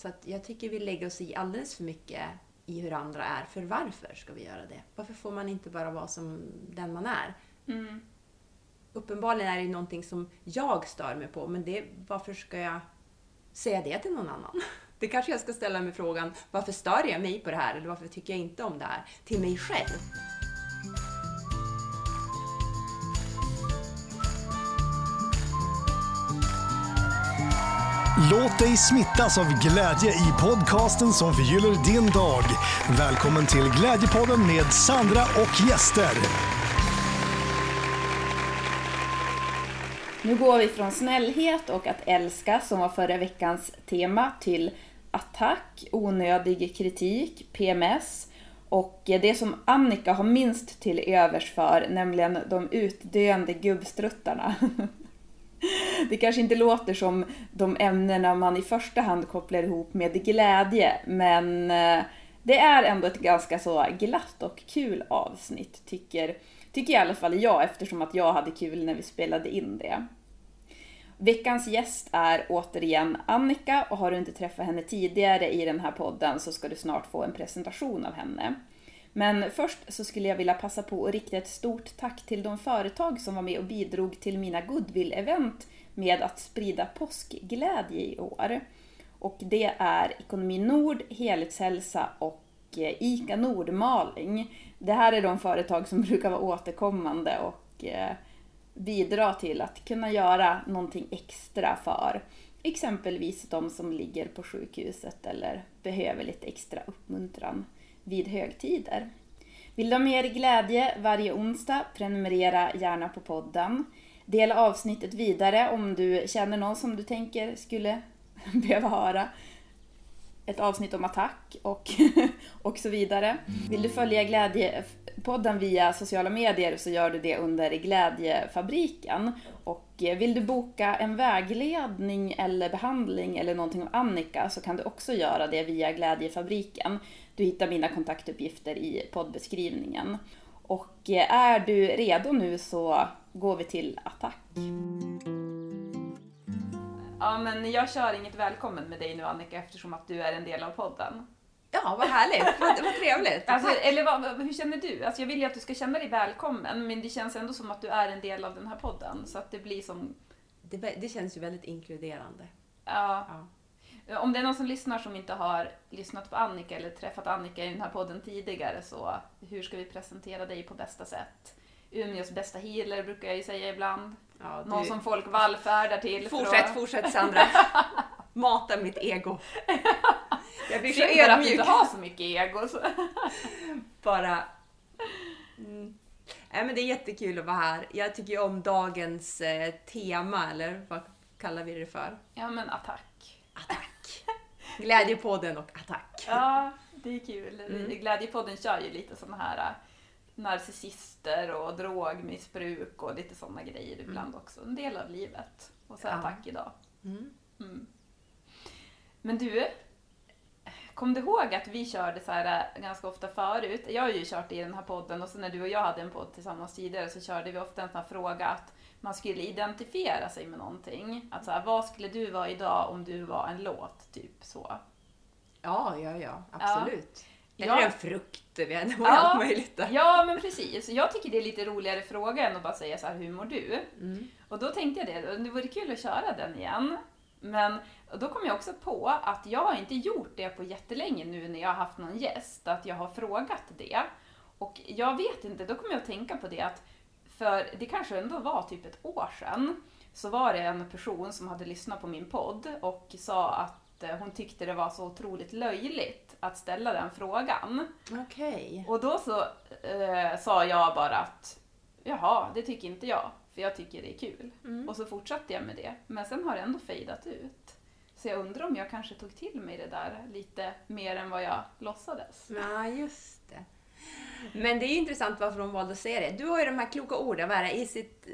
Så att jag tycker vi lägger oss i alldeles för mycket i hur andra är. För varför ska vi göra det? Varför får man inte bara vara som den man är? Mm. Uppenbarligen är det ju någonting som jag stör mig på, men det, varför ska jag säga det till någon annan? Det kanske jag ska ställa mig frågan, varför stör jag mig på det här? Eller varför tycker jag inte om det här? Till mig själv. Låt dig smittas av glädje i podcasten som förgyller din dag. Välkommen till Glädjepodden med Sandra och gäster. Nu går vi från snällhet och att älska, som var förra veckans tema, till attack, onödig kritik, PMS och det som Annika har minst till övers för, nämligen de utdöende gubbstruttarna. Det kanske inte låter som de ämnena man i första hand kopplar ihop med glädje, men eh, det är ändå ett ganska så glatt och kul avsnitt, tycker, tycker i alla fall jag, eftersom att jag hade kul när vi spelade in det. Veckans gäst är återigen Annika och har du inte träffat henne tidigare i den här podden så ska du snart få en presentation av henne. Men först så skulle jag vilja passa på att rikta ett stort tack till de företag som var med och bidrog till mina goodwill-event med att sprida påskglädje i år. Och det är Ekonomi Nord, Helhetshälsa och eh, ICA Nordmaling. Det här är de företag som brukar vara återkommande och eh, bidra till att kunna göra någonting extra för exempelvis de som ligger på sjukhuset eller behöver lite extra uppmuntran vid högtider. Vill du ha mer glädje varje onsdag? Prenumerera gärna på podden. Dela avsnittet vidare om du känner någon som du tänker skulle behöva höra ett avsnitt om attack och, och så vidare. Vill du följa Glädjepodden via sociala medier så gör du det under Glädjefabriken. Och Eh, vill du boka en vägledning eller behandling eller någonting av Annika så kan du också göra det via Glädjefabriken. Du hittar mina kontaktuppgifter i poddbeskrivningen. Och eh, är du redo nu så går vi till attack. Ja, men jag kör inget välkommen med dig nu Annika eftersom att du är en del av podden. Ja, vad härligt. vad, vad trevligt. Alltså, eller vad, hur känner du? Alltså, jag vill ju att du ska känna dig välkommen, men det känns ändå som att du är en del av den här podden. Så att det blir som... Det, det känns ju väldigt inkluderande. Ja. ja. Om det är någon som lyssnar som inte har lyssnat på Annika eller träffat Annika i den här podden tidigare, så hur ska vi presentera dig på bästa sätt? Umeås bästa healer brukar jag ju säga ibland. Ja, du... Någon som folk vallfärdar till. Fortsätt, att... fortsätt Sandra. Mata mitt ego. Jag blir så ödmjuk. att du inte har så mycket ego. Så. Bara... Mm. Nej, men det är jättekul att vara här. Jag tycker ju om dagens eh, tema, eller vad kallar vi det för? Ja, men attack. Attack. Glädjepodden och attack. Ja, det är kul. Mm. Glädjepodden kör ju lite sådana här eh, narcissister och drogmissbruk och lite sådana grejer mm. ibland också. En del av livet. Och så ja. attack idag. Mm. Mm. Men du, kom du ihåg att vi körde så här äh, ganska ofta förut? Jag har ju kört i den här podden och så när du och jag hade en podd tillsammans tidigare så körde vi ofta en sån här fråga att man skulle identifiera sig med någonting. Att så här, vad skulle du vara idag om du var en låt? Typ så. Ja, ja, ja, absolut. Ja. Eller ja. en frukt, det var ja, allt möjligt där. Ja, men precis. Jag tycker det är lite roligare fråga än att bara säga så här, hur mår du? Mm. Och då tänkte jag det, det vore kul att köra den igen. Men då kom jag också på att jag har inte gjort det på jättelänge nu när jag har haft någon gäst, att jag har frågat det. Och jag vet inte, då kommer jag att tänka på det att för det kanske ändå var typ ett år sedan, så var det en person som hade lyssnat på min podd och sa att eh, hon tyckte det var så otroligt löjligt att ställa den frågan. Okej. Okay. Och då så eh, sa jag bara att jaha, det tycker inte jag, för jag tycker det är kul. Mm. Och så fortsatte jag med det. Men sen har det ändå fejdat ut. Så jag undrar om jag kanske tog till mig det där lite mer än vad jag låtsades. Ja, just det. Men det är intressant varför de valde att säga det. Du har ju de här kloka orden, vad är det? Is it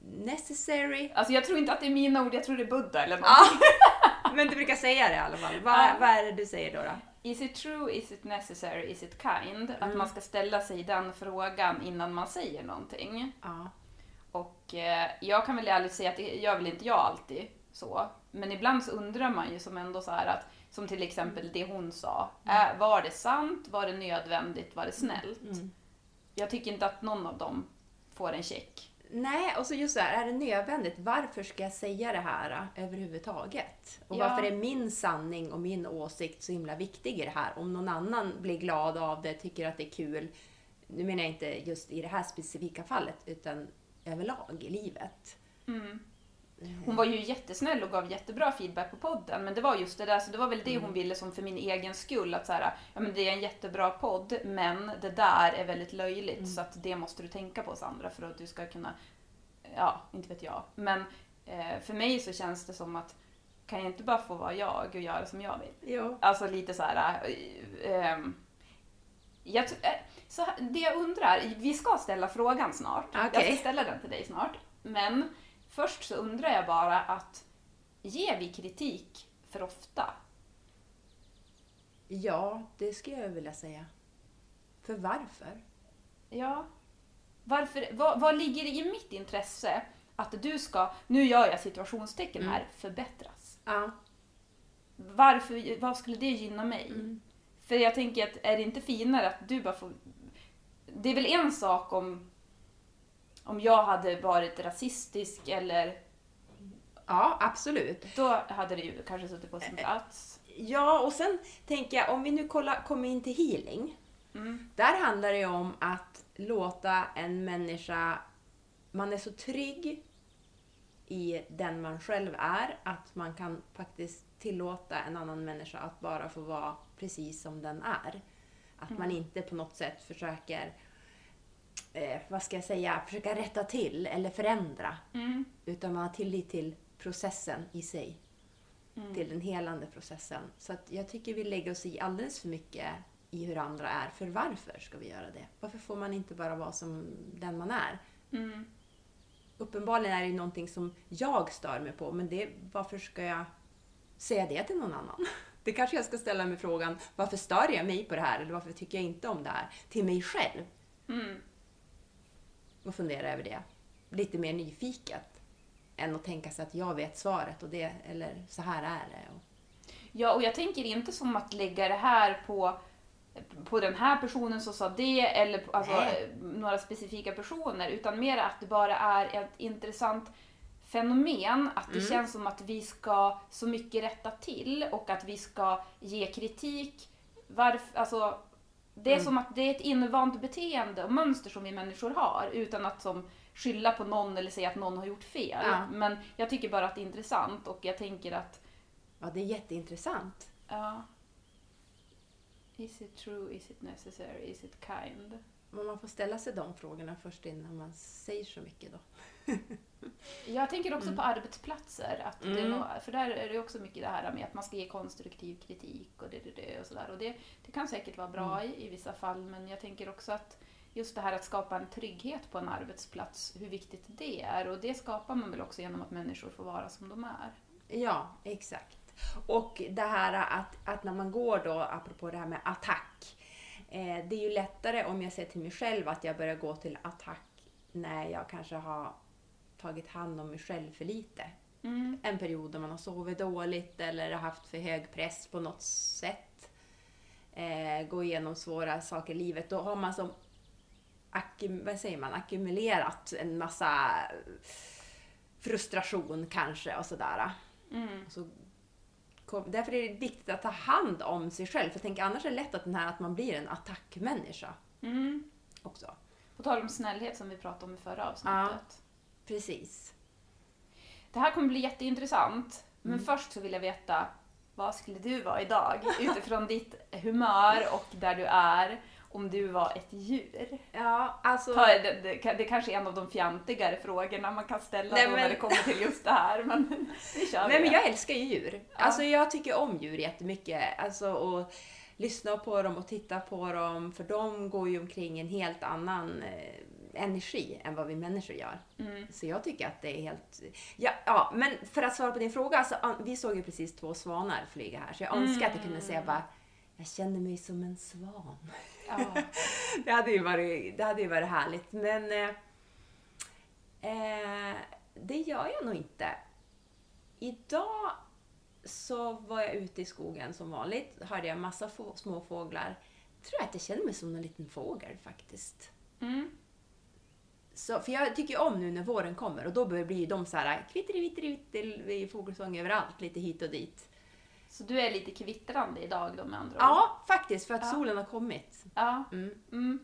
necessary? Alltså jag tror inte att det är mina ord, jag tror det är Buddha eller någonting. Ja, men du brukar säga det i alla fall. Vad, ja. vad är det du säger då? då? Is it true, is it necessary, is it kind? Mm. Att man ska ställa sig den frågan innan man säger någonting. Ja. Och eh, jag kan väl ärligt säga att det gör väl inte jag alltid så. Men ibland så undrar man ju som ändå så här att som till exempel det hon sa. Äh, var det sant? Var det nödvändigt? Var det snällt? Mm. Jag tycker inte att någon av dem får en check. Nej, och så just så här, är det nödvändigt? Varför ska jag säga det här äh, överhuvudtaget? Och Ja. varför är min sanning och min åsikt så himla viktig i det här? Om någon annan blir glad av det, tycker att det är kul. Nu menar jag inte just i det här specifika fallet, utan överlag i livet. Hon var ju jättesnäll och gav jättebra feedback på podden, men det var just det där, så det var väl det hon ville som för min egen skull, att så här, ja men det är en jättebra podd, men det där är väldigt löjligt, så att det måste du tänka på Sandra för att du ska kunna, ja, inte vet jag. Men eh, för mig så känns det som att, kan jag inte bara få vara jag och göra som jag vill? Jo. Alltså lite så här. eh, ehm, jag, eh, så det jag undrar, vi ska ställa frågan snart. Jag Okej. ska ställa den till dig snart. Men först så undrar jag bara att ger vi kritik för ofta? Ja, det skulle jag vilja säga. För varför? Ja. Varför, vad, vad ligger i mitt intresse att du ska, nu gör jag situationstecken Mm. här, förbättras? Ja. Varför, vad skulle det gynna mig? Mm. För jag tänker att är det inte finare att du bara får... Det är väl en sak om, om jag hade varit rasistisk eller Ja, absolut. då hade det ju kanske suttit på sin plats. Ja, och sen tänker jag, om vi nu kollar, kommer in till healing. Mm. Där handlar det ju om att låta en människa, man är så trygg i den man själv är, att man kan faktiskt tillåta en annan människa att bara få vara precis som den är. Att man inte på något sätt försöker, eh, vad ska jag säga, försöka rätta till eller förändra. Mm. Utan man har tillit till processen i sig. Till den helande processen. Så att jag tycker vi lägger oss i alldeles för mycket i hur andra är. För varför ska vi göra det? Varför får man inte bara vara som den man är? Mm. Uppenbarligen är det någonting som jag stör mig på, men det, varför ska jag säga det till någon annan? Det kanske jag ska ställa mig frågan, varför stör jag mig på det här? Eller varför tycker jag inte om det här? Till mig själv. Mm. Och fundera över det. Lite mer nyfiket. Än att tänka sig att jag vet svaret och det, eller så här är det. Och, Ja, och jag tänker inte som att lägga det här på, på den här personen som sa det eller på, alltså, eh, några specifika personer utan mer att det bara är ett intressant fenomen att det känns som att vi ska så mycket rätta till och att vi ska ge kritik. Varför, alltså, det är som att det är ett invant beteende och mönster som vi människor har utan att som skylla på någon eller säga att någon har gjort fel. Ja. Men jag tycker bara att det är intressant och jag tänker att ja, det är jätteintressant. Ja. Is it true? Is it necessary? Is it kind? Men man får ställa sig de frågorna först innan man säger så mycket då. Jag tänker också på arbetsplatser. Att det är Mm. nog, för där är det också mycket det här med att man ska ge konstruktiv kritik och det, det, det och sådär. Och det, det kan säkert vara bra i, i vissa fall men jag tänker också att just det här att skapa en trygghet på en arbetsplats, hur viktigt det är. Och det skapar man väl också genom att människor får vara som de är. Ja, exakt. Och det här att, att när man går då, apropå det här med attack. Eh, det är ju lättare om jag säger till mig själv att jag börjar gå till attack när jag kanske har tagit hand om mig själv för lite. Mm. En period då man har sovit dåligt eller har haft för hög press på något sätt. Eh, gå igenom svåra saker i livet. Då har man som vad säger man, ackumulerat en massa frustration kanske och sådär. Mm. Så därför är det viktigt att ta hand om sig själv. För tänker annars är det lätt att, den här, att man blir en attackmänniska Mm. också. På tal om snällhet som vi pratade om i förra avsnittet. Precis. Det här kommer bli jätteintressant. Men Mm. först så vill jag veta, vad skulle du vara idag? Utifrån ditt humör och där du är. Om du var ett djur. Ja, alltså... Ta, det, det, det kanske är en av de fjantigare frågorna man kan ställa Nej, då när men- det kommer till just det här. Men vi kör Nej det. men jag älskar ju djur. Alltså jag tycker om djur jättemycket. Alltså och lyssna på dem och titta på dem. För de går ju omkring en helt annan eh, energi än vad vi människor gör. Mm. Så jag tycker att det är helt... Ja, ja, men för att svara på din fråga. Alltså, vi såg ju precis två svanar flyga här. Så jag önskar att jag kunde säga bara jag känner mig som en svan. Ja. Det hade ju varit, det hade ju varit härligt. Men eh, eh, det gör jag nog inte. Idag så var jag ute i skogen som vanligt. Hörde jag massa få, små fåglar. Jag tror att jag känner mig som en liten fågel faktiskt. Mm. Så, för jag tycker om nu när våren kommer och då börjar bli de så här kvitteri fågelsång överallt, lite hit och dit. Så du är lite kvittrande idag då med andra ord? Ja, faktiskt, för att Ja. solen har kommit. Ja. Mm. Mm.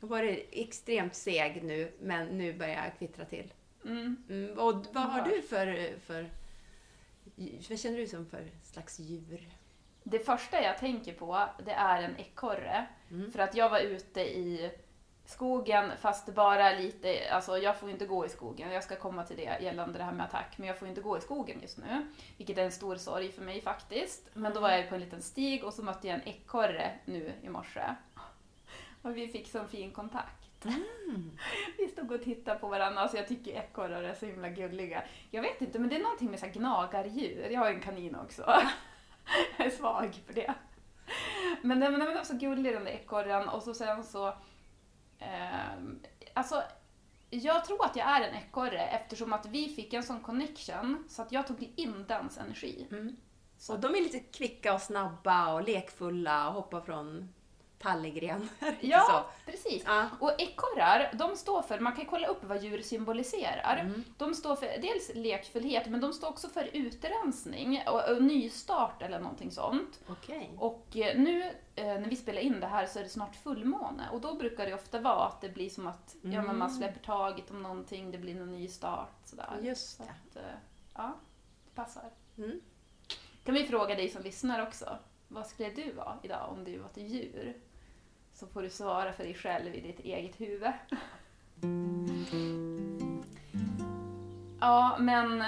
Jag har varit extremt seg nu, men nu börjar jag kvittra till. Mm. Mm. Och vad har du för, för... Vad känner du som för slags djur? Det första jag tänker på, det är en ekorre. Mm. För att jag var ute i skogen, fast bara lite, alltså jag får inte gå i skogen, jag ska komma till det gällande det här med attack, men jag får inte gå i skogen just nu. Vilket är en stor sorg för mig faktiskt. Men då var jag på en liten stig och så mötte jag en ekorre nu i morse. Och vi fick sån fin kontakt. Mm. Vi stod och tittade på varandra, alltså jag tycker ekorrar är så himla gulliga. Jag vet inte, men det är någonting med så gnagardjur. Jag har en kanin också. jag är svag för det. Men den var så gullig den där ekorren och så sen så... ehm, alltså, jag tror att jag är en ekorre eftersom att vi fick en sån connection så att jag tog in dens energi. Mm. Så Och de är lite kvicka och snabba och lekfulla och hoppar från tallegren. Ja, precis. Ja. Och ekorrar, de står för, man kan kolla upp vad djur symboliserar. Mm. De står för dels lekfullhet, men de står också för utrensning och, och nystart eller någonting sånt. Okej. Och eh, nu eh, när vi spelar in det här så är det snart fullmåne och då brukar det ofta vara att det blir som att ja, men man Mm. släpper taget om någonting, det blir någon ny start. Sådär. Just Så det. att, eh, ja, det passar. Mm. Kan vi fråga dig som lyssnar också, vad skulle du vara idag om du var ett djur? Så får du svara för dig själv i ditt eget huvud. Ja, men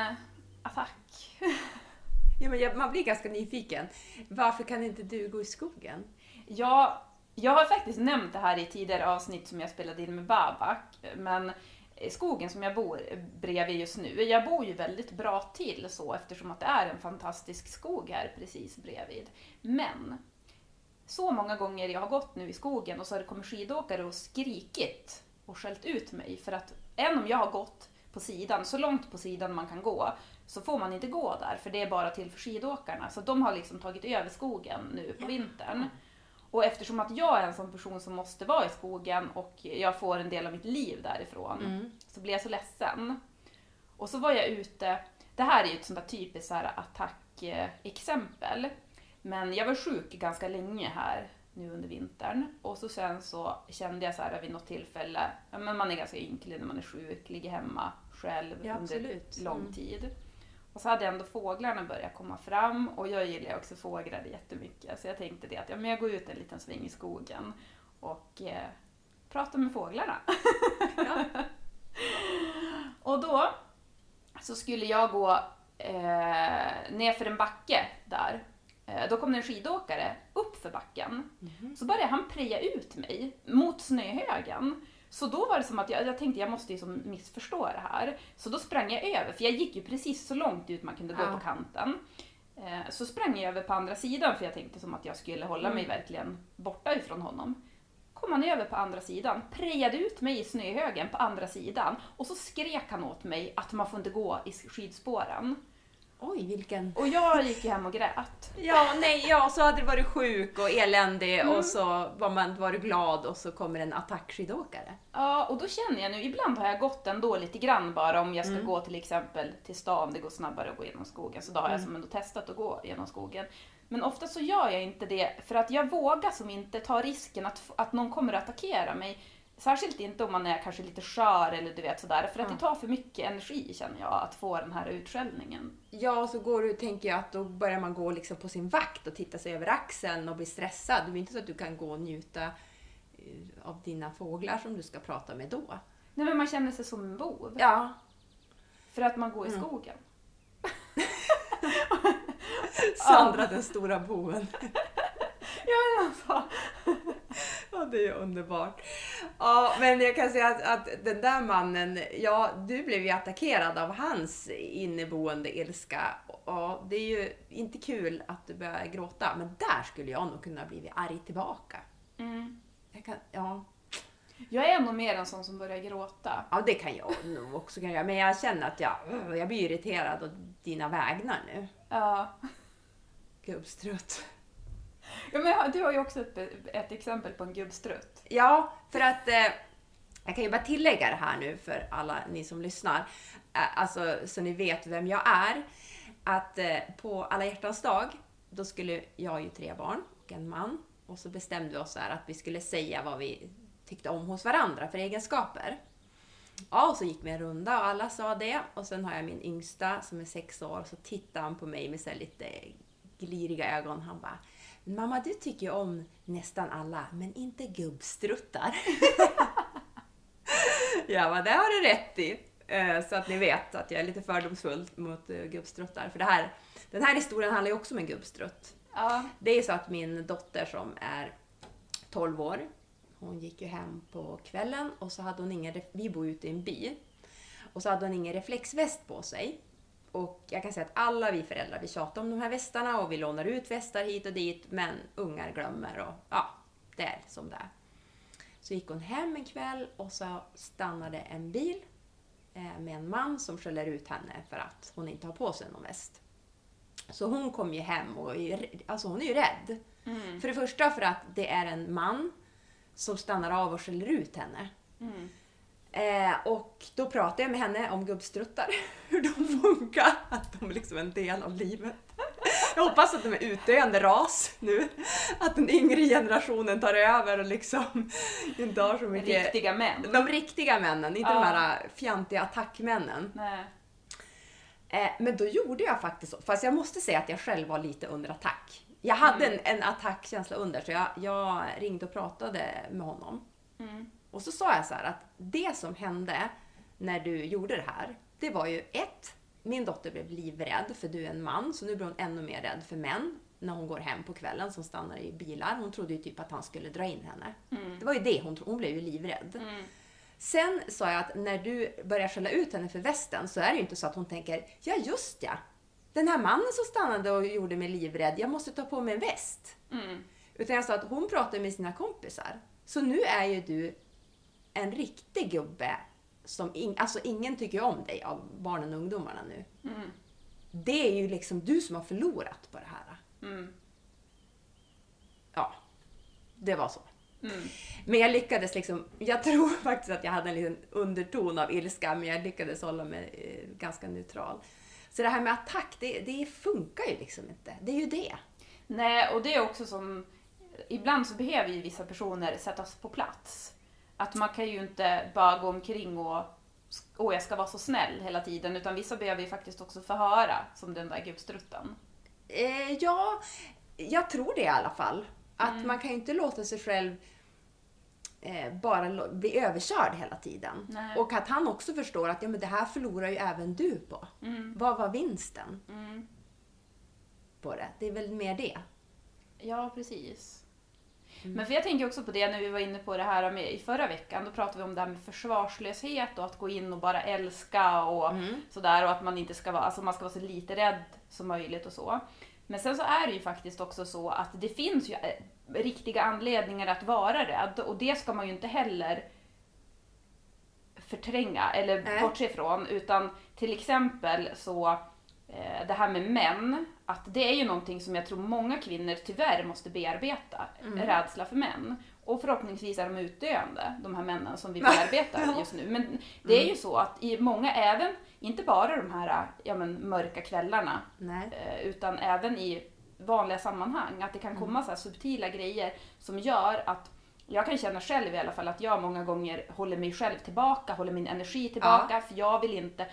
attack. Ja, men jag, man blir ganska nyfiken. Varför kan inte du gå i skogen? Ja, jag har faktiskt nämnt det här i tidigare avsnitt som jag spelade in med Babak, men skogen som jag bor bredvid just nu, jag bor ju väldigt bra till så eftersom att det är en fantastisk skog här precis bredvid. Men så många gånger jag har gått nu i skogen och så har det kommit skidåkare och skrikit och skällt ut mig för att även om jag har gått på sidan, så långt på sidan man kan gå, så får man inte gå där för det är bara till för skidåkarna. Så de har liksom tagit över skogen nu på vintern. Och eftersom att jag är en sån person som måste vara i skogen och jag får en del av mitt liv därifrån Mm. så blir jag så ledsen. Och så var jag ute, det här är ju ett sånt där typiskt så här attackexempel. Men jag var sjuk ganska länge här nu under vintern och så sen så kände jag så här vid något tillfälle, ja men man är ganska ynklig när man är sjuk, ligger hemma själv Ja, under lång Mm. tid. Och så hade ändå fåglarna börjat komma fram och jag gillar också fåglar jättemycket så jag tänkte det att ja, men jag går ut en liten sväng i skogen och eh, pratar med fåglarna. Ja. Och då så skulle jag gå eh, ner för en backe där. Eh, då kom det en skidåkare upp för backen. Så började han preja ut mig mot snöhögen. Så då var det som att jag, jag tänkte jag måste ju som missförstå det här. Så då sprang jag över, för jag gick ju precis så långt ut man kunde gå Ja. på kanten. Eh, så sprang jag över på andra sidan för jag tänkte som att jag skulle hålla mig verkligen borta ifrån honom. Kom han över på andra sidan, prejade ut mig i snöhögen på andra sidan och så skrek han åt mig att man får inte gå i skidspåren. Oj, vilken... Och jag gick ju hem och grät. Ja, nej, ja, så hade du varit sjuk och eländig och så var man var du glad och så kommer en attackskidåkare. Ja, och då känner jag nu, ibland har jag gått ändå lite grann bara om jag ska Mm. gå till exempel till stan, det går snabbare att gå genom skogen, så då har jag Mm. som ändå testat att gå genom skogen. Men ofta så gör jag inte det för att jag vågar som inte ta risken att, att någon kommer att attackera mig. Särskilt inte om man är kanske lite skör eller du vet sådär, för att Ja. det tar för mycket energi känner jag att få den här utskällningen. Ja, och så går du, tänker jag, att då börjar man gå liksom på sin vakt och titta sig över axeln och bli stressad. Det är inte så att du kan gå och njuta eh, av dina fåglar som du ska prata med då. Nej men man känner sig som en bov, Ja, för att man går i Mm. skogen. Sandra den stora boven. Ja men alltså. Ja, det är underbart. Ja, men jag kan säga att, att den där mannen, ja, du blev ju attackerad av hans inneboende ilska. Och det är ju inte kul att du börjar gråta, men där skulle jag nog kunna bli arg tillbaka. Mm. Jag kan, ja, Jag är nog mer en sån som börjar gråta. ja, det kan jag nog också göra, men jag känner att jag, jag blir irriterad av dina vägnar nu. Ja. gubbstrutt. Ja, men du har ju också ett, ett exempel på en gubbstrutt. Ja, för att eh, jag kan ju bara tillägga det här nu för alla ni som lyssnar, eh, alltså så ni vet vem jag är. Att eh, på alla hjärtans dag, då skulle jag ju tre barn och en man och så bestämde vi oss här att vi skulle säga vad vi tyckte om hos varandra för egenskaper. Ja, och så gick vi en runda och alla sa det. Och sen har jag min yngsta som är sex år och så tittar han på mig med så här lite gliriga ögon. Han bara Mamma, du tycker ju om nästan alla, men inte gubbstruttar. jag bara, det har du rätt i. Eh, Så att ni vet att jag är lite fördomsfull mot eh, gubbstruttar. För det här, den här historien handlar ju också om en gubbstrutt. Ja. Det är så att min dotter som är 12 år, hon gick ju hem på kvällen och så hade hon ingen, vi bor ute i en by, och så hade hon ingen reflexväst på sig. Och jag kan säga att alla vi föräldrar, vi tjatar om de här västarna och vi lånar ut västar hit och dit, men ungar glömmer och ja, det är som det är. Så gick hon hem en kväll och så stannade en bil eh, med en man som skäller ut henne för att hon inte har på sig någon väst. Så hon kom ju hem och är, alltså hon är ju rädd. Mm. För det första för att det är en man som stannar av och skäller ut henne. Mm. Eh, och då pratade jag med henne om gubbstruttar, hur de funkar, att de liksom är en del av livet. Jag hoppas att de är utdöende ras nu, att den yngre generationen tar över och liksom inte har så mycket... Riktiga män. De riktiga männen, inte de Ja. här fjantiga attackmännen. Nej. Eh, men då gjorde jag faktiskt så. Fast jag måste säga att jag själv var lite under attack. Jag hade en, en attackkänsla under så jag, jag ringde och pratade med honom. Mm. Och så sa jag så här att det som hände när du gjorde det här, det var ju ett, min dotter blev livrädd för du är en man, så nu blir hon ännu mer rädd för män när hon går hem på kvällen som stannar i bilar. Hon trodde ju typ att han skulle dra in henne. Det var ju det hon trodde, hon blev ju livrädd. Mm. Sen sa jag att när du börjar skälla ut henne för västen så är det ju inte så att hon tänker, ja just ja, den här mannen som stannade och gjorde mig livrädd, jag måste ta på mig en väst. Mm. Utan jag sa att hon pratar med sina kompisar. Så nu är ju du en riktig gubbe som in, alltså ingen tycker om dig av barnen och ungdomarna nu. Mm. Det är ju liksom du som har förlorat på det här. Mm. Ja, det var så. Mm. Men jag lyckades liksom, jag tror faktiskt att jag hade en liten underton av ilska, men jag lyckades hålla mig eh, ganska neutral. Så det här med attack, det, det funkar ju liksom inte. Det är ju det. Nej, och det är också som... Ibland så behöver ju vissa personer sättas på plats. Att man kan ju inte bara gå omkring och åh, jag ska vara så snäll hela tiden, utan vissa behöver ju faktiskt också få höra, som den där gubbstrutten. Eh, ja, jag tror det i alla fall. Att man kan ju inte låta sig själv eh, bara bli överkörd hela tiden. Nej. Och att han också förstår att ja, men det här förlorar ju även du på. Mm. Vad var vinsten Mm. på det? Det är väl mer det. Ja, precis. Men för jag tänker också på det när vi var inne på det här med, i förra veckan, då pratade vi om det här med försvarslöshet och att gå in och bara älska och sådär och att man inte ska vara, alltså man ska vara så lite rädd som möjligt och så. Men sen så är det ju faktiskt också så att det finns ju eh, riktiga anledningar att vara rädd och det ska man ju inte heller förtränga eller Nej. bortse ifrån. Utan till exempel så, det här med män, att det är ju någonting som jag tror många kvinnor tyvärr måste bearbeta. Rädsla för män. Och förhoppningsvis är de utdöende, de här männen som vi bearbetar just nu. Men det är ju så att i många, även, inte bara de här ja, men, mörka kvällarna, Nej. eh, utan även i vanliga sammanhang. Att det kan komma så subtila grejer som gör att jag kan känna själv i alla fall att jag många gånger håller mig själv tillbaka, håller min energi tillbaka för jag vill inte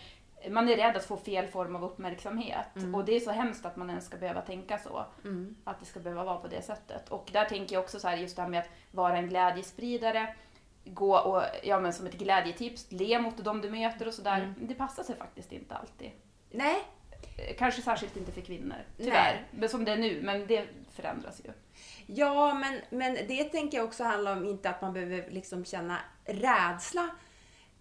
man är rädd att få fel form av uppmärksamhet och det är så hemskt att man ens ska behöva tänka så. Mm. Att det ska behöva vara på det sättet. Och där tänker jag också så här just det här med att vara en glädjespridare, gå och, ja men som ett glädjetips, le mot dem du möter och sådär. Det passar sig faktiskt inte alltid. Nej, Eh, Kanske särskilt inte för kvinnor, tyvärr. Men som det är nu, men det förändras ju. Ja, men, men det tänker jag också handlar om inte att man behöver liksom känna rädsla.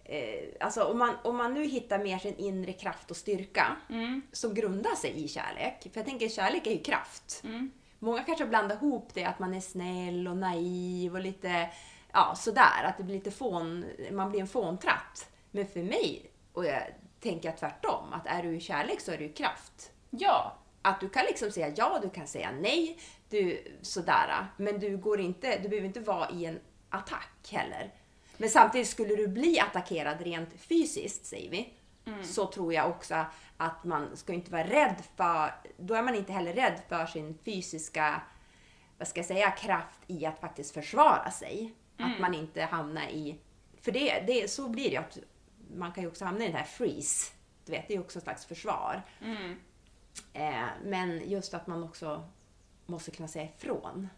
Eh, alltså om man, om man nu hittar mer sin inre kraft och styrka Mm. som grundar sig i kärlek. För jag tänker kärlek är ju kraft. Mm. Många kanske blandar ihop det att man är snäll och naiv och lite ja, sådär. Att det blir lite fån, man blir en fåntratt. Men för mig, och jag tänker tvärtom, att är du i kärlek så är du i kraft. Ja, Att du kan liksom säga ja, du kan säga nej, du, sådär. Men du, går inte, du behöver inte vara i en attack heller. Men samtidigt skulle du bli attackerad rent fysiskt, säger vi, så tror jag också att man ska inte vara rädd för, då är man inte heller rädd för sin fysiska, vad ska jag säga, kraft i att faktiskt försvara sig. Att man inte hamnar i, för det, det, så blir det att man kan ju också hamna i den här freeze. Du vet, det är ju också ett slags försvar. Eh, men just att man också måste kunna säga ifrån.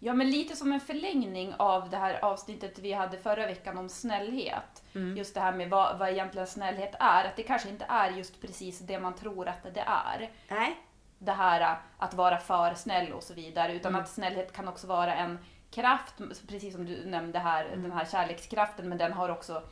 Ja, men lite som en förlängning av det här avsnittet vi hade förra veckan om snällhet. Just det här med vad, vad egentligen snällhet är. Att det kanske inte är just precis det man tror att det är. Nej, Det här äh, att vara för snäll och så vidare. Utan att snällhet kan också vara en kraft, precis som du nämnde här, den här kärlekskraften. Men den har också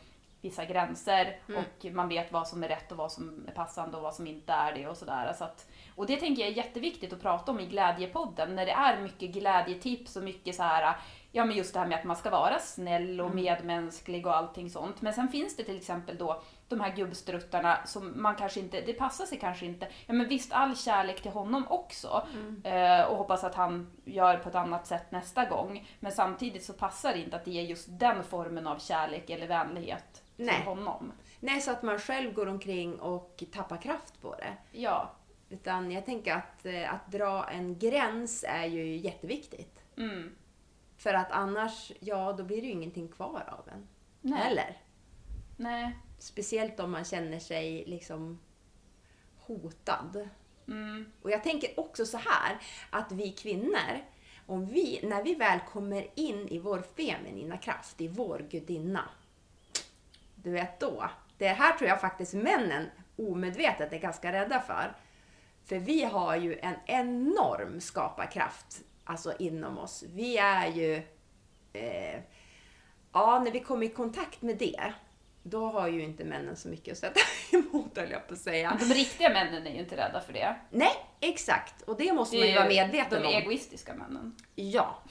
vissa gränser och man vet vad som är rätt och vad som är passande och vad som inte är det och sådär. Så att, och det tänker jag är jätteviktigt att prata om i Glädjepodden när det är mycket glädjetips och mycket så här, ja men just det här med att man ska vara snäll och medmänsklig och allting sånt. Men sen finns det till exempel då de här gubbstruttarna som man kanske inte, det passar sig kanske inte. Ja men visst all kärlek till honom också eh, och hoppas att han gör på ett annat sätt nästa gång. Men samtidigt så passar det inte att det är just den formen av kärlek eller vänlighet Nej. till honom. Nej, så att man själv går omkring och tappar kraft på det. Ja. Utan jag tänker att, eh, att dra en gräns är ju jätteviktigt. Mm. För att annars, ja, då blir det ju ingenting kvar av en. Nej. Eller? Nej. Speciellt om man känner sig liksom hotad. Mm. Och jag tänker också så här, att vi kvinnor, om vi, när vi väl kommer in i vår feminina kraft, i vår gudinna, du vet då, det här tror jag faktiskt männen omedvetet är ganska rädda för. För vi har ju en enorm skaparkraft alltså inom oss. Vi är ju... Eh, ja, när vi kommer i kontakt med det, då har ju inte männen så mycket att sätta emot, höll jag på att säga. De riktiga männen är ju inte rädda för det. Nej, exakt. Och det måste Det man ju vara medveten de om. egoistiska männen. Ja,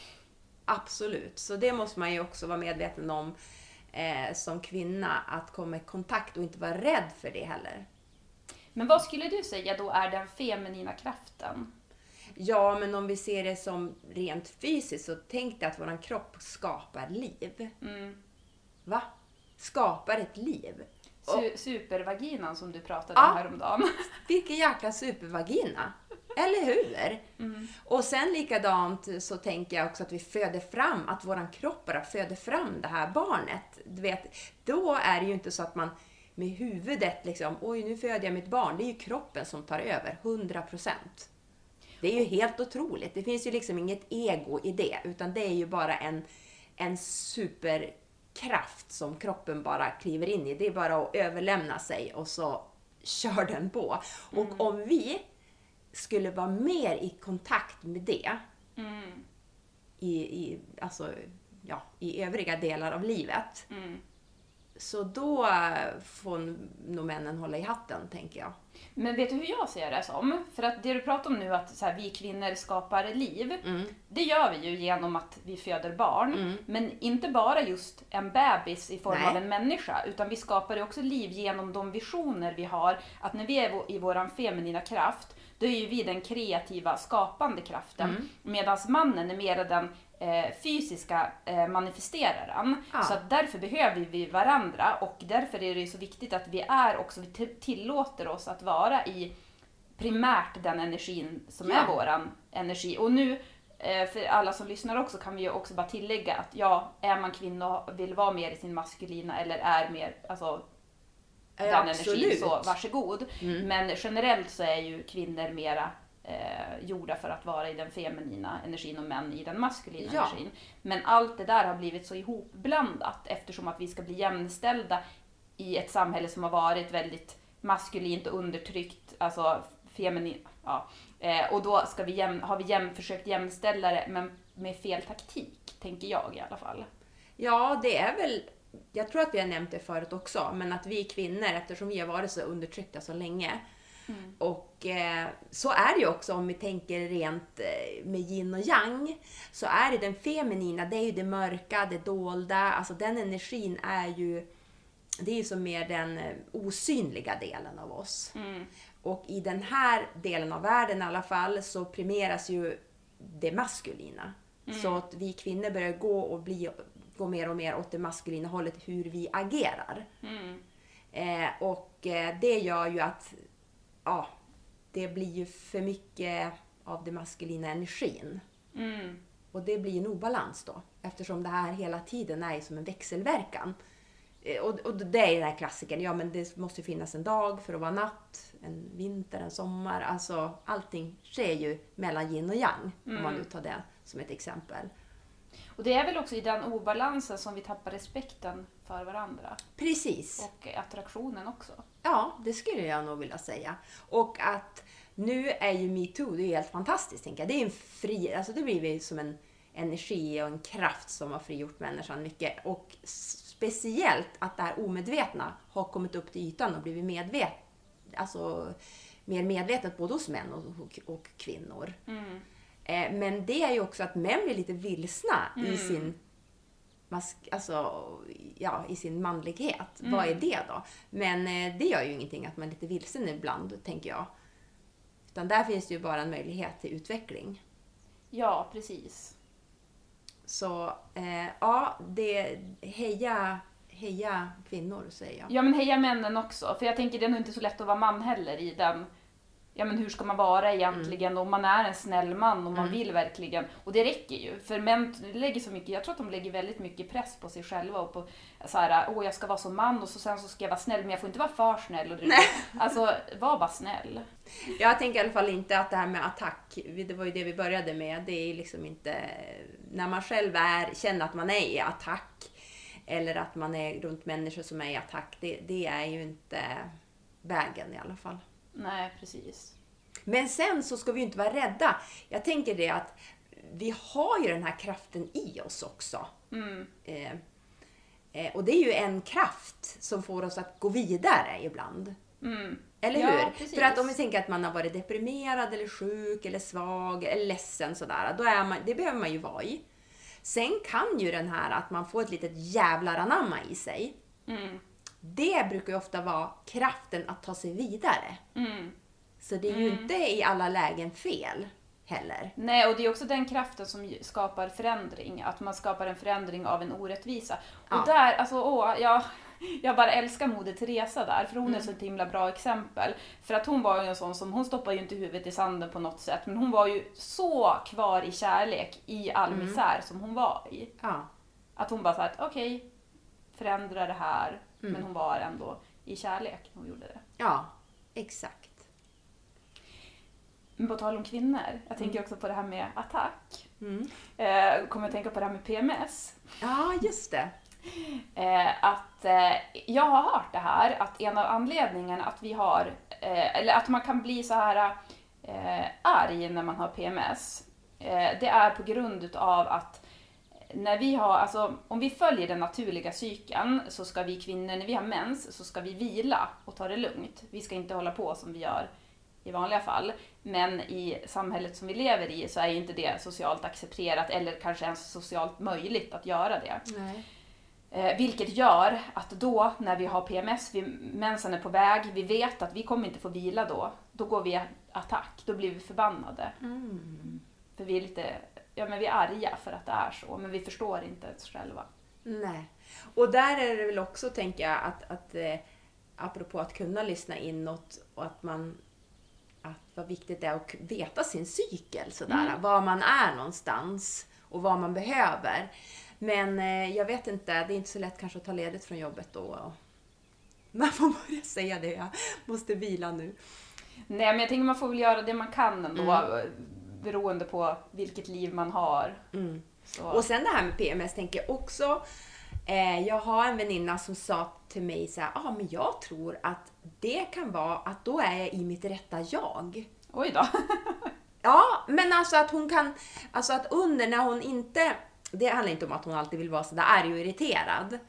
absolut. Så det måste man ju också vara medveten om eh, som kvinna, att komma i kontakt och inte vara rädd för det heller. Men vad skulle du säga då är den feminina kraften? Ja, men om vi ser det som rent fysiskt så tänk dig att våran kropp skapar liv. Mm. Va? Skapar ett liv. Su- supervaginan som du pratade Ja. om häromdagen. vilken jäkla supervagina! Eller hur? Och sen likadant så tänker jag också att vi föder fram, att våran kropp bara föder fram det här barnet. Du vet, då är det ju inte så att man med huvudet liksom, oj nu föder jag mitt barn. Det är ju kroppen som tar över, 100%. Det är ju helt otroligt. Det finns ju liksom inget ego i det, utan det är ju bara en, en superkraft som kroppen bara kliver in i. Det är bara att överlämna sig och så kör den på. Och om vi skulle vara mer i kontakt med det Mm. i, i, alltså, ja, i övriga delar av livet, Mm. Så då får nog männen hålla i hatten, tänker jag. Men vet du hur jag ser det som? För att det du pratar om nu att så här, vi kvinnor skapar liv. Mm. Det gör vi ju genom att vi föder barn. Men inte bara just en bebis i form Nej. av en människa. Utan vi skapar också liv genom de visioner vi har. Att när vi är i våran feminina kraft, då är ju vi den kreativa, skapande kraften. Mm. Medan mannen är mer den eh, fysiska eh, manifesteraren. Ja. Så att därför behöver vi varandra och därför är det så viktigt att vi är också, vi tillåter oss att vara i primärt den energin som Ja. är våran energi. Och nu, eh, för alla som lyssnar också, kan vi ju också bara tillägga att ja, är man kvinna och vill vara mer i sin maskulina eller är mer, alltså den absolut. energin, så varsågod. Mm. Men generellt så är ju kvinnor mera eh, gjorda för att vara i den feminina energin och män i den maskulina Ja. energin. Men allt det där har blivit så ihopblandat eftersom att vi ska bli jämställda i ett samhälle som har varit väldigt maskulint och undertryckt, alltså feminin, ja. Eh, och då ska vi jäm, har vi jäm, försökt jämställa det men med fel taktik, tänker jag i alla fall. Ja, det är väl... Jag tror att vi har nämnt det förut också, men att vi kvinnor, eftersom vi har varit så undertryckta så länge, och eh, så är det ju också om vi tänker rent eh, med yin och yang, så är det den feminina, det är ju det mörka, det dolda, alltså den energin är ju, det är ju som mer den eh, osynliga delen av oss. Mm. och i den här delen av världen i alla fall så premieras ju det maskulina. Så att vi kvinnor börjar gå och bli, gå mer och mer åt det maskulina hållet hur vi agerar. Eh, och eh, det gör ju att ja, det blir ju för mycket av den maskulina energin. Mm. Och det blir en obalans då. Eftersom det här hela tiden är som en växelverkan. Eh, Och, och det är den här klassikern. Ja, men det måste finnas en dag för att vara natt, en vinter, en sommar. Alltså allting sker ju mellan yin och yang. Om man nu tar det som ett exempel. Och det är väl också i den obalansen som vi tappar respekten för varandra. Precis. Och attraktionen också. Ja, det skulle jag nog vilja säga. Och att nu är ju metoo, det är helt fantastiskt tänker jag. Det är en fri, alltså det blir ju som en energi och en kraft som har frigjort människan mycket. Och speciellt att det här omedvetna har kommit upp till ytan och blivit medvet, alltså mer medvetet både hos män och, och, och kvinnor. Eh, men det är ju också att män blir lite vilsna i sin mask, alltså, ja, i sin manlighet. Vad är det då? Men eh, det gör ju ingenting att man är lite vilsen ibland, tänker jag. Utan där finns det ju bara en möjlighet till utveckling. Ja, precis. Så eh, ja, det, heja, heja kvinnor säger jag. Ja, men heja männen också. För jag tänker det är nog inte så lätt att vara man heller i den Ja men hur ska man vara egentligen om man är en snäll man och man vill verkligen. Och det räcker ju. För män lägger så mycket, jag tror att de lägger väldigt mycket press på sig själva och på så här, åh jag ska vara som man och så sen så ska jag vara snäll men jag får inte vara för snäll. Och det, alltså var bara snäll. Jag tänker i alla fall inte att det här med attack, det var ju det vi började med, det är liksom inte... När man själv är, känner att man är i attack, eller att man är runt människor som är i attack, det, det är ju inte vägen i alla fall. Nej precis. Men sen så ska vi ju inte vara rädda. Jag tänker det att vi har ju den här kraften i oss också. Mm. Eh, eh, och det är ju en kraft som får oss att gå vidare ibland. Mm. Eller Ja, hur? precis. För att om vi tänker att man har varit deprimerad eller sjuk eller svag eller ledsen sådär, då är man, det behöver man ju vara i. Sen kan ju den här att man får ett litet jävlar anamma i sig, Mm. Det brukar ju ofta vara kraften att ta sig vidare. Mm. Så det är ju inte i alla lägen fel heller. Nej, och det är också den kraften som skapar förändring. Att man skapar en förändring av en orättvisa. Och Ja. där, alltså åh, jag, jag bara älskar Moder Teresa där, för hon Mm. är så ett himla bra exempel. För att hon var ju en sån som, hon stoppade ju inte huvudet i sanden på något sätt, men hon var ju så kvar i kärlek i all Mm. misär som hon var i. Ja. Att hon bara sa att okej, förändra det här, Mm. men hon var ändå i kärlek när hon gjorde det. Ja, exakt. Men på tal om kvinnor, jag tänker också på det här med attack. Mm. Eh, kommer att tänka på det här med PMS. Ja, just det. Eh, att eh, jag har hört det här, att en av anledningarna att vi har, eh, eller att man kan bli så här eh, arg när man har PMS, eh, det är på grund av att när vi har, alltså om vi följer den naturliga cykeln så ska vi kvinnor, när vi har mens, så ska vi vila och ta det lugnt. Vi ska inte hålla på som vi gör i vanliga fall. Men i samhället som vi lever i så är inte det socialt accepterat eller kanske ens socialt möjligt att göra det. Nej. Eh, vilket gör att då när vi har PMS, vi, mensen är på väg, vi vet att vi kommer inte få vila då, då går vi attack, då blir vi förbannade. Mm. För vi är lite, ja men vi är arga för att det är så, men vi förstår inte oss själva. Nej. Och där är det väl också, tänker jag, att, att eh, apropå att kunna lyssna inåt och att man att vad viktigt det är att veta sin cykel, sådär, var man är någonstans och vad man behöver. Men eh, jag vet inte, det är inte så lätt kanske att ta ledigt från jobbet då. Och man får börja säga det, jag måste vila nu. Nej men jag tänker man får väl göra det man kan ändå, eh, beroende på vilket liv man har. Mm. Och sen det här med PMS tänker jag också. Eh, jag har en väninna som sa till mig så här, ah, men jag tror att det kan vara att då är jag i mitt rätta jag. Oj då. Ja, men alltså att hon kan, alltså att under när hon inte, det handlar inte om att hon alltid vill vara så där arg och irriterad.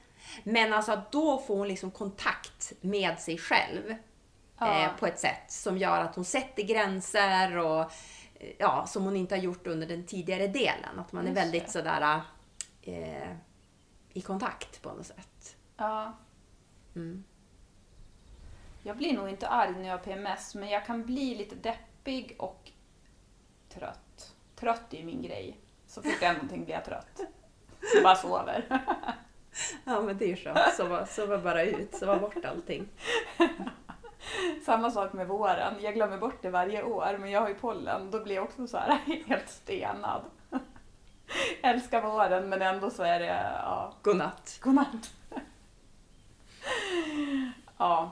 Men alltså att då får hon liksom kontakt med sig själv. Ja. Eh, på ett sätt som gör att hon sätter gränser och ja, som hon inte har gjort under den tidigare delen. Att man är Just väldigt det. sådär eh, i kontakt på något sätt. Ja. Mm. Jag blir nog inte arg när jag har PMS, men jag kan bli lite deppig och trött. Trött är ju min grej. Så fort det är någonting blir jag trött. Så bara sover. Ja, men det är ju skönt. Sova, sova bara ut, sova bort allting. Samma sak med våren. Jag glömmer bort det varje år, men jag har ju pollen. Då blir jag också så här helt stenad. Älskar våren, men ändå så är det, ja, Godnatt. godnatt. ja.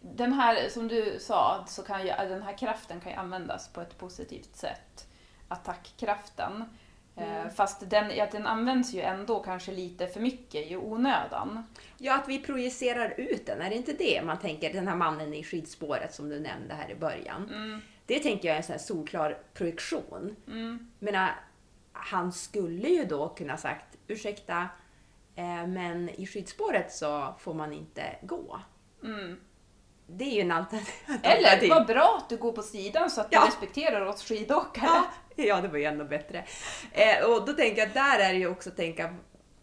Den här, som du sa, så kan ju, den här kraften kan ju användas på ett positivt sätt. Attackkraften. Eh, Fast den, ja, den används ju ändå kanske lite för mycket i onödan. Ja, att vi projicerar ut den. Är det inte det man tänker? Den här mannen i skidspåret som du nämnde här i början. Mm. Det tänker jag är en sån här solklar projektion. Mm. Men han skulle ju då kunna sagt ursäkta, eh, men i skidspåret så får man inte gå. Mm. Det är ju en alternativ. Eller, vad bra att du går på sidan så att du Ja. respekterar oss skidåkare. Ja, ja, det var ju ändå bättre. Eh, och då tänker jag att där är det ju också att tänka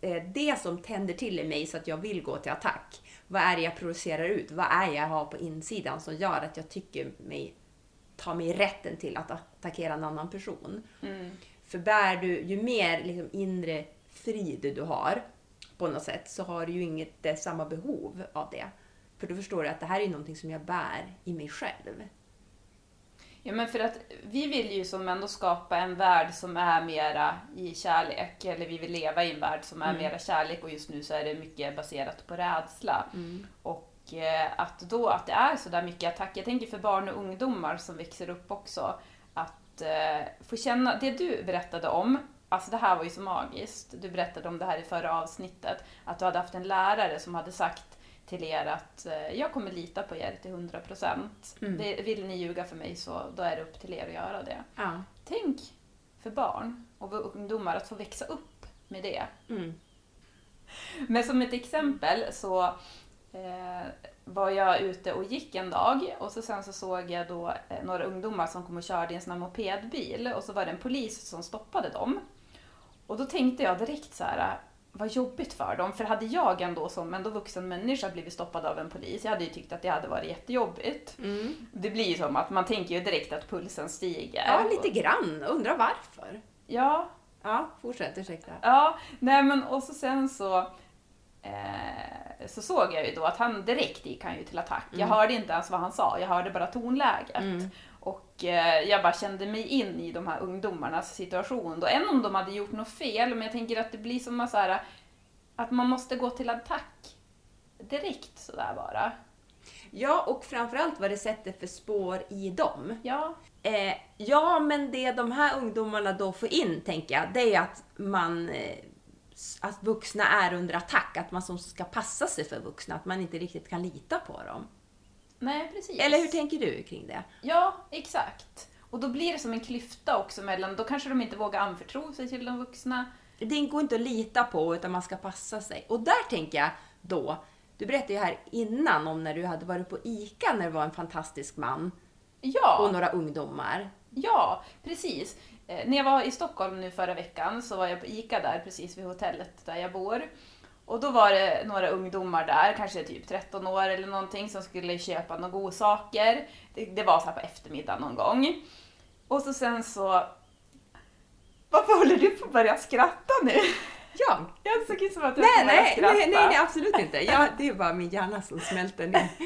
eh, det som tänder till i mig så att jag vill gå till attack. Vad är det jag producerar ut? Vad är jag har på insidan som gör att jag tycker mig ta mig rätten till att attackera en annan person? Mm. För bär du, ju mer liksom, inre frid du har på något sätt så har du ju inget eh, samma behov av det. För då förstår du att det här är någonting som jag bär i mig själv. Ja, men för att vi vill ju som ändå skapa en värld som är mera i kärlek, eller vi vill leva i en värld som är Mm. mera kärlek och just nu så är det mycket baserat på rädsla. Mm. Och eh, att då att det är så där mycket attack, jag tänker för barn och ungdomar som växer upp också, att eh, få känna, det du berättade om, alltså det här var ju så magiskt, du berättade om det här i förra avsnittet, att du hade haft en lärare som hade sagt till er att eh, jag kommer lita på er till 100%. Mm. Det, vill ni ljuga för mig så då är det upp till er att göra det. Ja. Tänk för barn och ungdomar att få växa upp med det. Mm. Men som ett exempel så eh, var jag ute och gick en dag och så sen så såg jag då eh, några ungdomar som kom och körde i en sån här mopedbil och så var det en polis som stoppade dem. Och då tänkte jag direkt så här, vad jobbigt för dem. För hade jag ändå som ändå vuxen människa blivit stoppad av en polis, jag hade ju tyckt att det hade varit jättejobbigt. Mm. Det blir ju som att man tänker ju direkt att pulsen stiger. Ja, lite grann. Undrar varför. Ja, Ja, fortsätt. Ursäkta. Ja, nej men och så sen så eh, så såg jag ju då att han direkt gick han ju till attack. Jag hörde inte ens vad han sa, jag hörde bara tonläget. Mm. Och eh, jag bara kände mig in i de här ungdomarnas situation. Då, än om de hade gjort något fel, men jag tänker att det blir som så här, att man måste gå till attack direkt sådär bara. Ja, och framförallt vad det sätter för spår i dem. Ja, Eh, ja, men det de här ungdomarna då får in, tänker jag, det är att man eh, att vuxna är under attack, att man som ska passa sig för vuxna, att man inte riktigt kan lita på dem. nej precis. Eller hur tänker du kring det? Ja, exakt. Och då blir det som en klyfta också mellan, då kanske de inte vågar anförtro sig till de vuxna. Det går inte att lita på, utan man ska passa sig. Och där tänker jag då, du berättade ju här innan om när du hade varit på ICA när det var en fantastisk man Ja. och några ungdomar. Ja, precis. Eh, när jag var i Stockholm nu förra veckan så var jag på ICA där precis vid hotellet där jag bor. Och då var det några ungdomar där, kanske typ 13 år eller någonting, som skulle köpa några godsaker. Det, det var så här på eftermiddagen någon gång. Och så sen så... Varför håller du på att börja skratta nu? Ja, Jag såg ut som att du nej, nej, skratta. nej, nej, nej, absolut inte. Ja, det är bara min hjärna som smälter ner.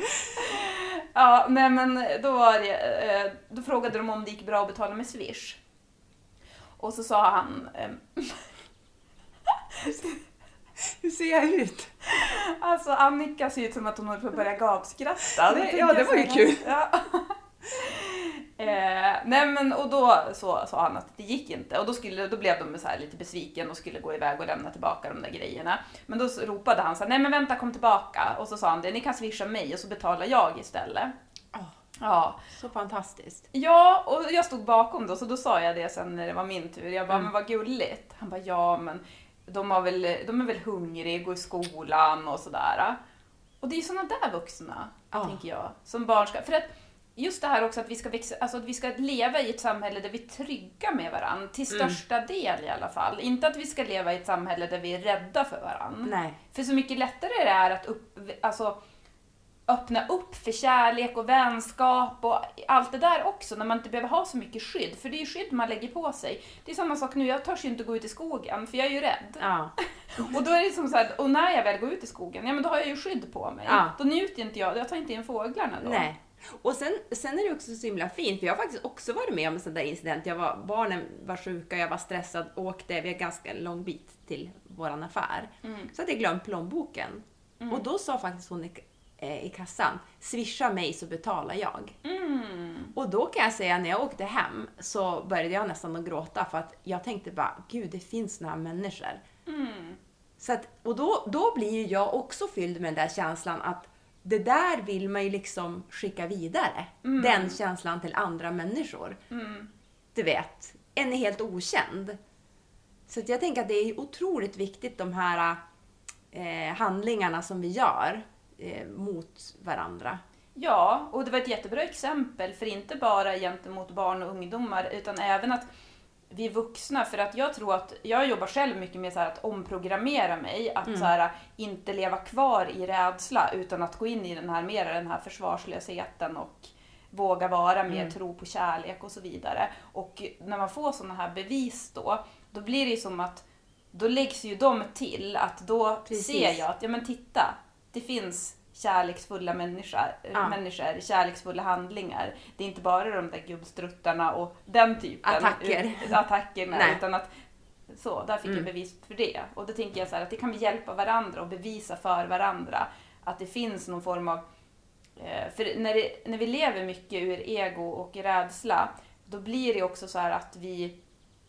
Ja, nej men då, var det, eh, då frågade de om det gick bra att betala med Swish. Och så sa han, ehm, Hur ser jag ut? alltså Annika ser ut som att hon håller på att börja gapskratta. Ja, det var ju kul. Ja. Eh, nej men och då så sa han att det gick inte och då, skulle, då blev de så lite besviken och skulle gå iväg och lämna tillbaka de där grejerna. Men då ropade han så här, nej men vänta kom tillbaka och så sa han det, ni kan swisha mig och så betalar jag istället. Åh. Ja, Så fantastiskt. Ja, och jag stod bakom då, så då sa jag det sen när det var min tur. Jag bara, Mm. men vad gulligt. Han bara, ja men de, har väl, de är väl hungriga, går i skolan och sådär. Och det är ju såna där vuxna, Ja. tänker jag, som barn ska... För att just det här också att vi ska växa, alltså att vi ska leva i ett samhälle där vi är trygga med varandra, till Mm. största del i alla fall. Inte att vi ska leva i ett samhälle där vi är rädda för varandra. Nej. För så mycket lättare det är att upp, alltså, öppna upp för kärlek och vänskap och allt det där också när man inte behöver ha så mycket skydd. För det är ju skydd man lägger på sig. Det är samma sak nu, jag törs ju inte gå ut i skogen för jag är ju rädd. Ja. Och då är det som så här, och när jag väl går ut i skogen, ja men då har jag ju skydd på mig. Ja. Då njuter inte jag, jag tar inte in fåglarna då. Nej. Och sen, sen är det också så himla fint, för jag har faktiskt också varit med om en sån där incident. Jag var, barnen var sjuka, jag var stressad, åkte, vi har ganska lång bit till våran affär. Så hade jag glömt plånboken. Och då sa faktiskt hon i, eh, i kassan, swisha mig så betalar jag. Och då kan jag säga, när jag åkte hem så började jag nästan att gråta för att jag tänkte bara, gud det finns såna här människor. Så att, och då, då blir ju jag också fylld med den där känslan att det där vill man ju liksom skicka vidare. Den känslan till andra människor. Du vet, en är helt okänd. Så jag tänker att det är otroligt viktigt de här eh, handlingarna som vi gör eh, mot varandra. Ja, och det var ett jättebra exempel för inte bara gentemot barn och ungdomar utan även att vi vuxna, för att jag tror att jag jobbar själv mycket med så att omprogrammera mig, att så här, inte leva kvar i rädsla utan att gå in i den här mera den här försvarslösheten och våga vara mer tro på kärlek och så vidare. Och när man får sådana här bevis då, då blir det ju som att då läggs ju de till att då Precis. ser jag att ja men titta, det finns kärleksfulla människor, Ja. människor, kärleksfulla handlingar. Det är inte bara de där gubbstruttarna och den typen Attacker. attackerna Nej. utan att så, där fick jag bevis för det. Och då tänker jag så här att det kan vi hjälpa varandra och bevisa för varandra att det finns någon form av eh, för när, det, när vi lever mycket ur ego och rädsla, då blir det också så här att vi,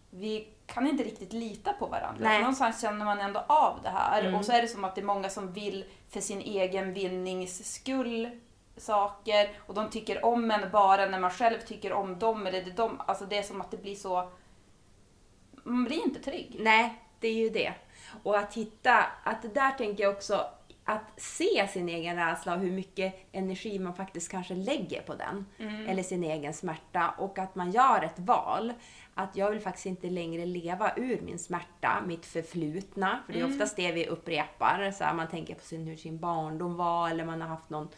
vi kan inte riktigt lita på varandra. Nej. För någonstans känner man ändå av det här. Mm. Och så är det som att det är många som vill för sin egen vinnings skull saker och de tycker om en bara när man själv tycker om dem. Eller det, de, alltså det är som att det blir så... Man blir inte trygg. Nej, det är ju det. Och att hitta, att där tänker jag också, att se sin egen rädsla och hur mycket energi man faktiskt kanske lägger på den. Eller sin egen smärta. Och att man gör ett val. Att jag vill faktiskt inte längre leva ur min smärta, mitt förflutna. För det är oftast det vi upprepar. Så här, man tänker på sin, hur sin barndom var eller man har haft någon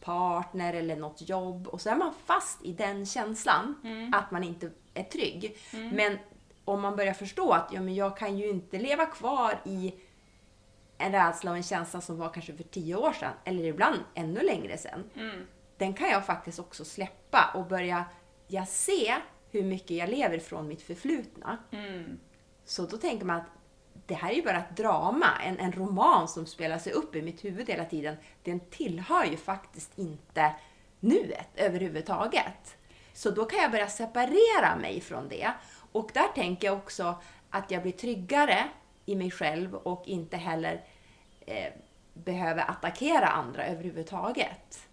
partner eller något jobb. Och så är man fast i den känslan att man inte är trygg. Men om man börjar förstå att ja, men jag kan ju inte leva kvar i en rädsla och en känsla som var kanske för tio år sedan, eller ibland ännu längre sedan. Den kan jag faktiskt också släppa och börja jag se hur mycket jag lever från mitt förflutna. Så då tänker man att det här är ju bara ett drama, en, en roman som spelar sig upp i mitt huvud hela tiden. Den tillhör ju faktiskt inte nuet överhuvudtaget. Så då kan jag börja separera mig från det. Och där tänker jag också att jag blir tryggare i mig själv och inte heller eh, behöver attackera andra överhuvudtaget.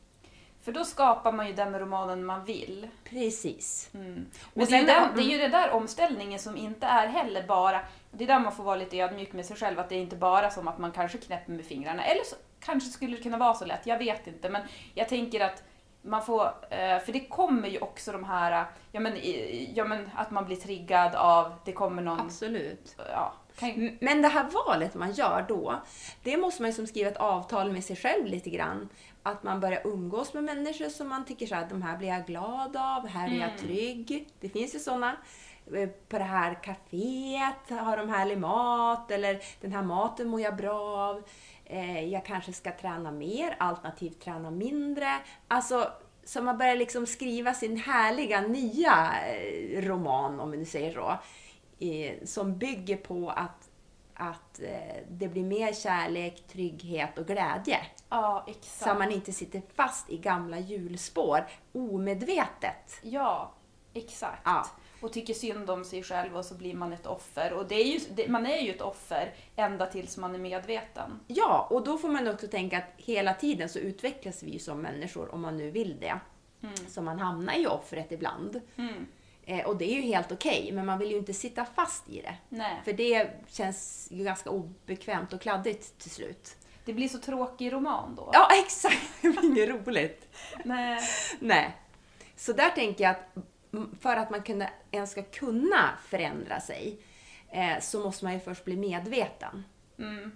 För då skapar man ju den romanen man vill. Precis. Men Och det, är den, det är ju det där omställningen som inte är heller bara... Det är där man får vara lite ödmjuk med sig själv, att det är inte bara som att man kanske knäpper med fingrarna. Eller så kanske skulle det kunna vara så lätt, jag vet inte. Men jag tänker att man får... eh, För det kommer ju också de här... Ja men, ja, men att man blir triggad av... Det kommer någon... Absolut. Ja, kan, Men det här valet man gör då, det måste man ju som skriva ett avtal med sig själv lite grann. Att man börjar umgås med människor som man tycker så här, de här blir jag glad av, här är jag trygg. Det finns ju sådana. Eh, På det här kaféet har de härlig mat, eller den här maten mår jag bra av. Eh, Jag kanske ska träna mer, alternativt träna mindre. Alltså, så man börjar liksom skriva sin härliga nya eh, roman, om vi nu säger så som bygger på att, att eh, det blir mer kärlek, trygghet och glädje. ja exakt. Så man inte sitter fast i gamla hjulspår omedvetet. Ja, exakt. Ja. Och tycker synd om sig själv och så blir man ett offer. Och det är ju, det, man är ju ett offer ända tills man är medveten. Ja, och då får man också tänka att hela tiden så utvecklas vi som människor, om man nu vill det. Så man hamnar i offret ibland. Eh, och det är ju helt okej, men man vill ju inte sitta fast i det. Nej. För det känns ju ganska obekvämt och kladdigt till slut. Det blir så tråkig roman då. Ja, exakt! Det blir inget roligt. Nej. Nej. Så där tänker jag att för att man kunna, ens ska kunna förändra sig eh, så måste man ju först bli medveten. Mm.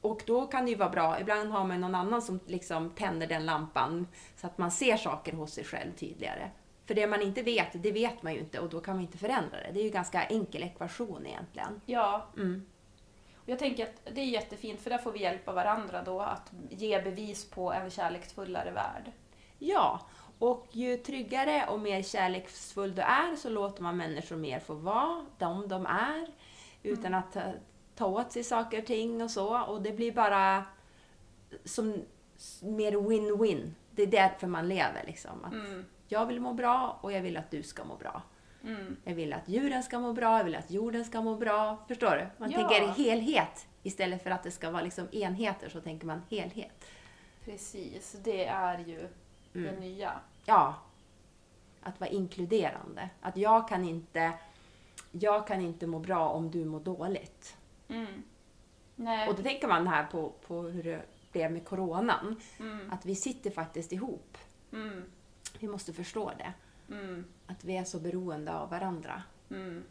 Och då kan det ju vara bra, ibland har man någon annan som liksom tänder den lampan så att man ser saker hos sig själv tydligare. För det man inte vet, det vet man ju inte och då kan man inte förändra det. Det är ju en ganska enkel ekvation egentligen. Ja. Mm. Och Jag tänker att det är jättefint för där får vi hjälpa varandra då att ge bevis på en kärleksfullare värld. Ja, och ju tryggare och mer kärleksfull du är så låter man människor mer få vara de de är utan att ta, åt sig saker och ting och så. Och det blir bara som mer win-win. Det är därför man lever liksom. Att Mm. Jag vill må bra och jag vill att du ska må bra. Mm. Jag vill att djuren ska må bra, jag vill att jorden ska må bra. Förstår du? Man Ja. tänker helhet. Istället för att det ska vara liksom enheter så tänker man helhet. Precis, det är ju det Mm. nya. Ja. Att vara inkluderande. Att jag kan inte, jag kan inte må bra om du mår dåligt. Mm. Nej. Och då tänker man här på, på hur det blev med coronan. Mm. Att vi sitter faktiskt ihop. Mm. Vi måste förstå det. Mm. Att vi är så beroende av varandra. Mm.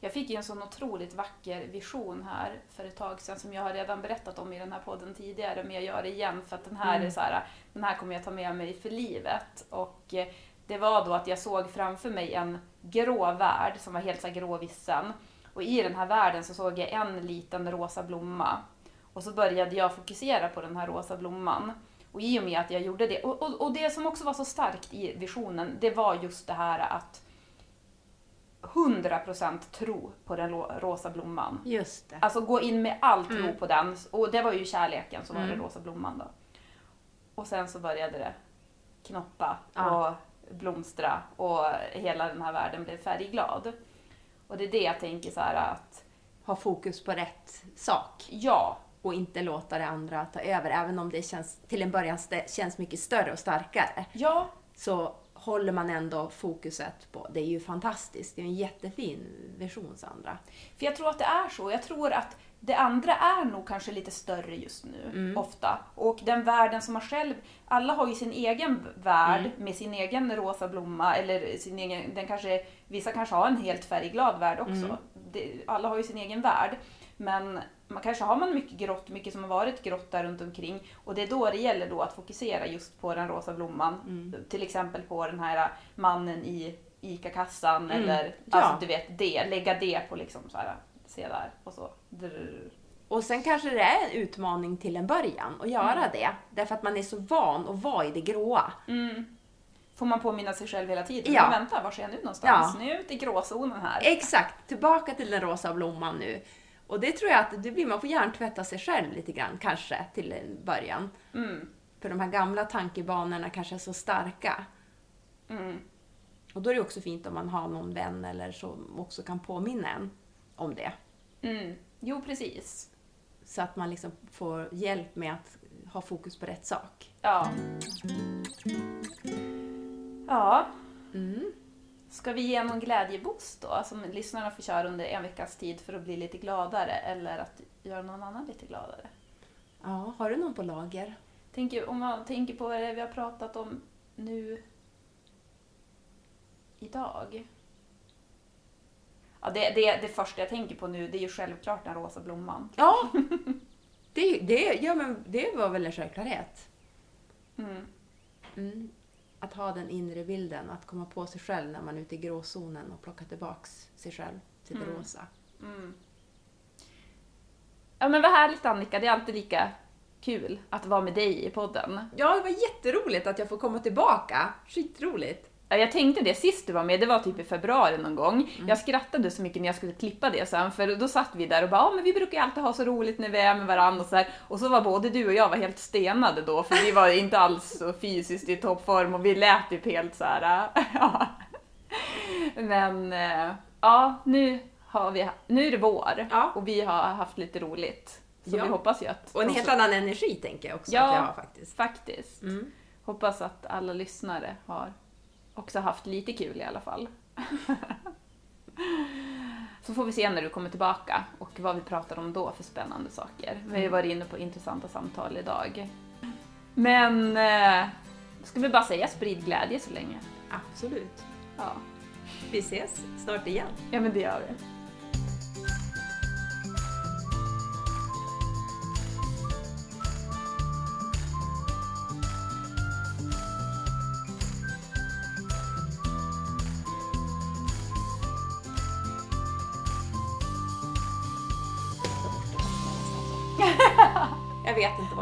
Jag fick ju en sån otroligt vacker vision här för ett tag sedan som jag har redan berättat om i den här podden tidigare men jag gör det igen för att den här Mm. är så här, den här kommer jag ta med mig för livet. Och eh, det var då att jag såg framför mig en grå värld som var helt så här gråvissen. Och i den här världen så såg jag en liten rosa blomma. Och så började jag fokusera på den här rosa blomman. Och i och med att jag gjorde det, och, och, och det som också var så starkt i visionen, det var just det här att 100% tro på den rosa blomman. Just det. Alltså gå in med all tro Mm. på den. Och det var ju kärleken som var Mm. den rosa blomman då. Och sen så började det knoppa Ja. och blomstra och hela den här världen blev färgglad. Och det är det jag tänker så här att Ha fokus på rätt sak. ja, och inte låta det andra ta över. Även om det känns, till en början känns mycket större och starkare. ja, Så håller man ändå fokuset på, det är ju fantastiskt. Det är en jättefin vision Sandra. För jag tror att det är så. Jag tror att det andra är nog kanske lite större just nu, Mm. ofta. Och den världen som man själv... Alla har ju sin egen värld Mm. med sin egen rosa blomma. Eller sin egen, den kanske, vissa kanske har en helt färgglad värld också. Mm. Det, alla har ju sin egen värld. Men man kanske har man mycket grått, mycket som har varit grått där runt omkring. Och det är då det gäller då att fokusera just på den rosa blomman. Mm. Till exempel på den här mannen i ICA-kassan Mm. eller Ja. alltså du vet det, lägga det på liksom så här, se där och så. Drrr. Och sen kanske det är en utmaning till en början att göra Mm. det. Därför att man är så van att vara i det gråa. Mm. Får man påminna sig själv hela tiden. Ja. Men vänta, var är jag nu någonstans? Ja. Nu är jag ute i gråzonen här. Exakt, tillbaka till den rosa blomman nu. Och det tror jag att det blir, man får hjärntvätta sig själv lite grann kanske till en början. Mm. För de här gamla tankebanorna kanske är så starka. Mm. Och då är det också fint om man har någon vän eller som också kan påminna en om det. Mm. Jo, precis. Så att man liksom får hjälp med att ha fokus på rätt sak. Ja. Ja, Mm. Ska vi ge någon glädjeboost då? Som lyssnarna får köra under en veckas tid för att bli lite gladare eller att göra någon annan lite gladare. Ja, har du någon på lager? Tänker, om man tänker på vad det är vi har pratat om nu idag. Ja, det, det, det första jag tänker på nu det är ju självklart den rosa blomman. Ja, det, det, ja, men det var väl en självklarhet. Mm. Mm. Att ha den inre bilden, att komma på sig själv när man är ute i gråzonen och plocka tillbaks sig själv till det Mm. rosa. Mm. Ja men vad härligt Annika, det är alltid lika kul att vara med dig i podden. Ja, det var jätteroligt att jag får komma tillbaka. Skitroligt. Ja, Jag tänkte det sist du var med, det var typ i februari någon gång. Jag skrattade så mycket när jag skulle klippa det sen, för då satt vi där och bara ja men vi brukar ju alltid ha så roligt när vi är med varandra och så här. Och så var både du och jag var helt stenade då, för vi var inte alls så fysiskt i toppform och vi lät typ helt så här. ja. Men eh, ja, nu, har vi, nu är det vår Ja. och vi har haft lite roligt. Så Ja. vi hoppas ju att... Och en helt annan energi tänker jag också Ja. att jag har faktiskt. Faktiskt. Mm. Hoppas att alla lyssnare har också haft lite kul i alla fall. Så får vi se när du kommer tillbaka och vad vi pratar om då för spännande saker. Vi har ju varit inne på intressanta samtal idag. Men eh, ska vi bara säga sprid glädje så länge? Absolut. Ja, Vi ses snart igen. ja men det gör vi.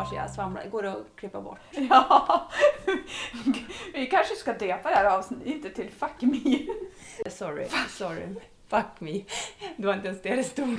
Vart jag svamlar. Går det att klippa bort? Ja. Vi kanske ska döpa det här avsnittet till Fuck me. Sorry, sorry. Fuck me. Det var inte ens det det stod.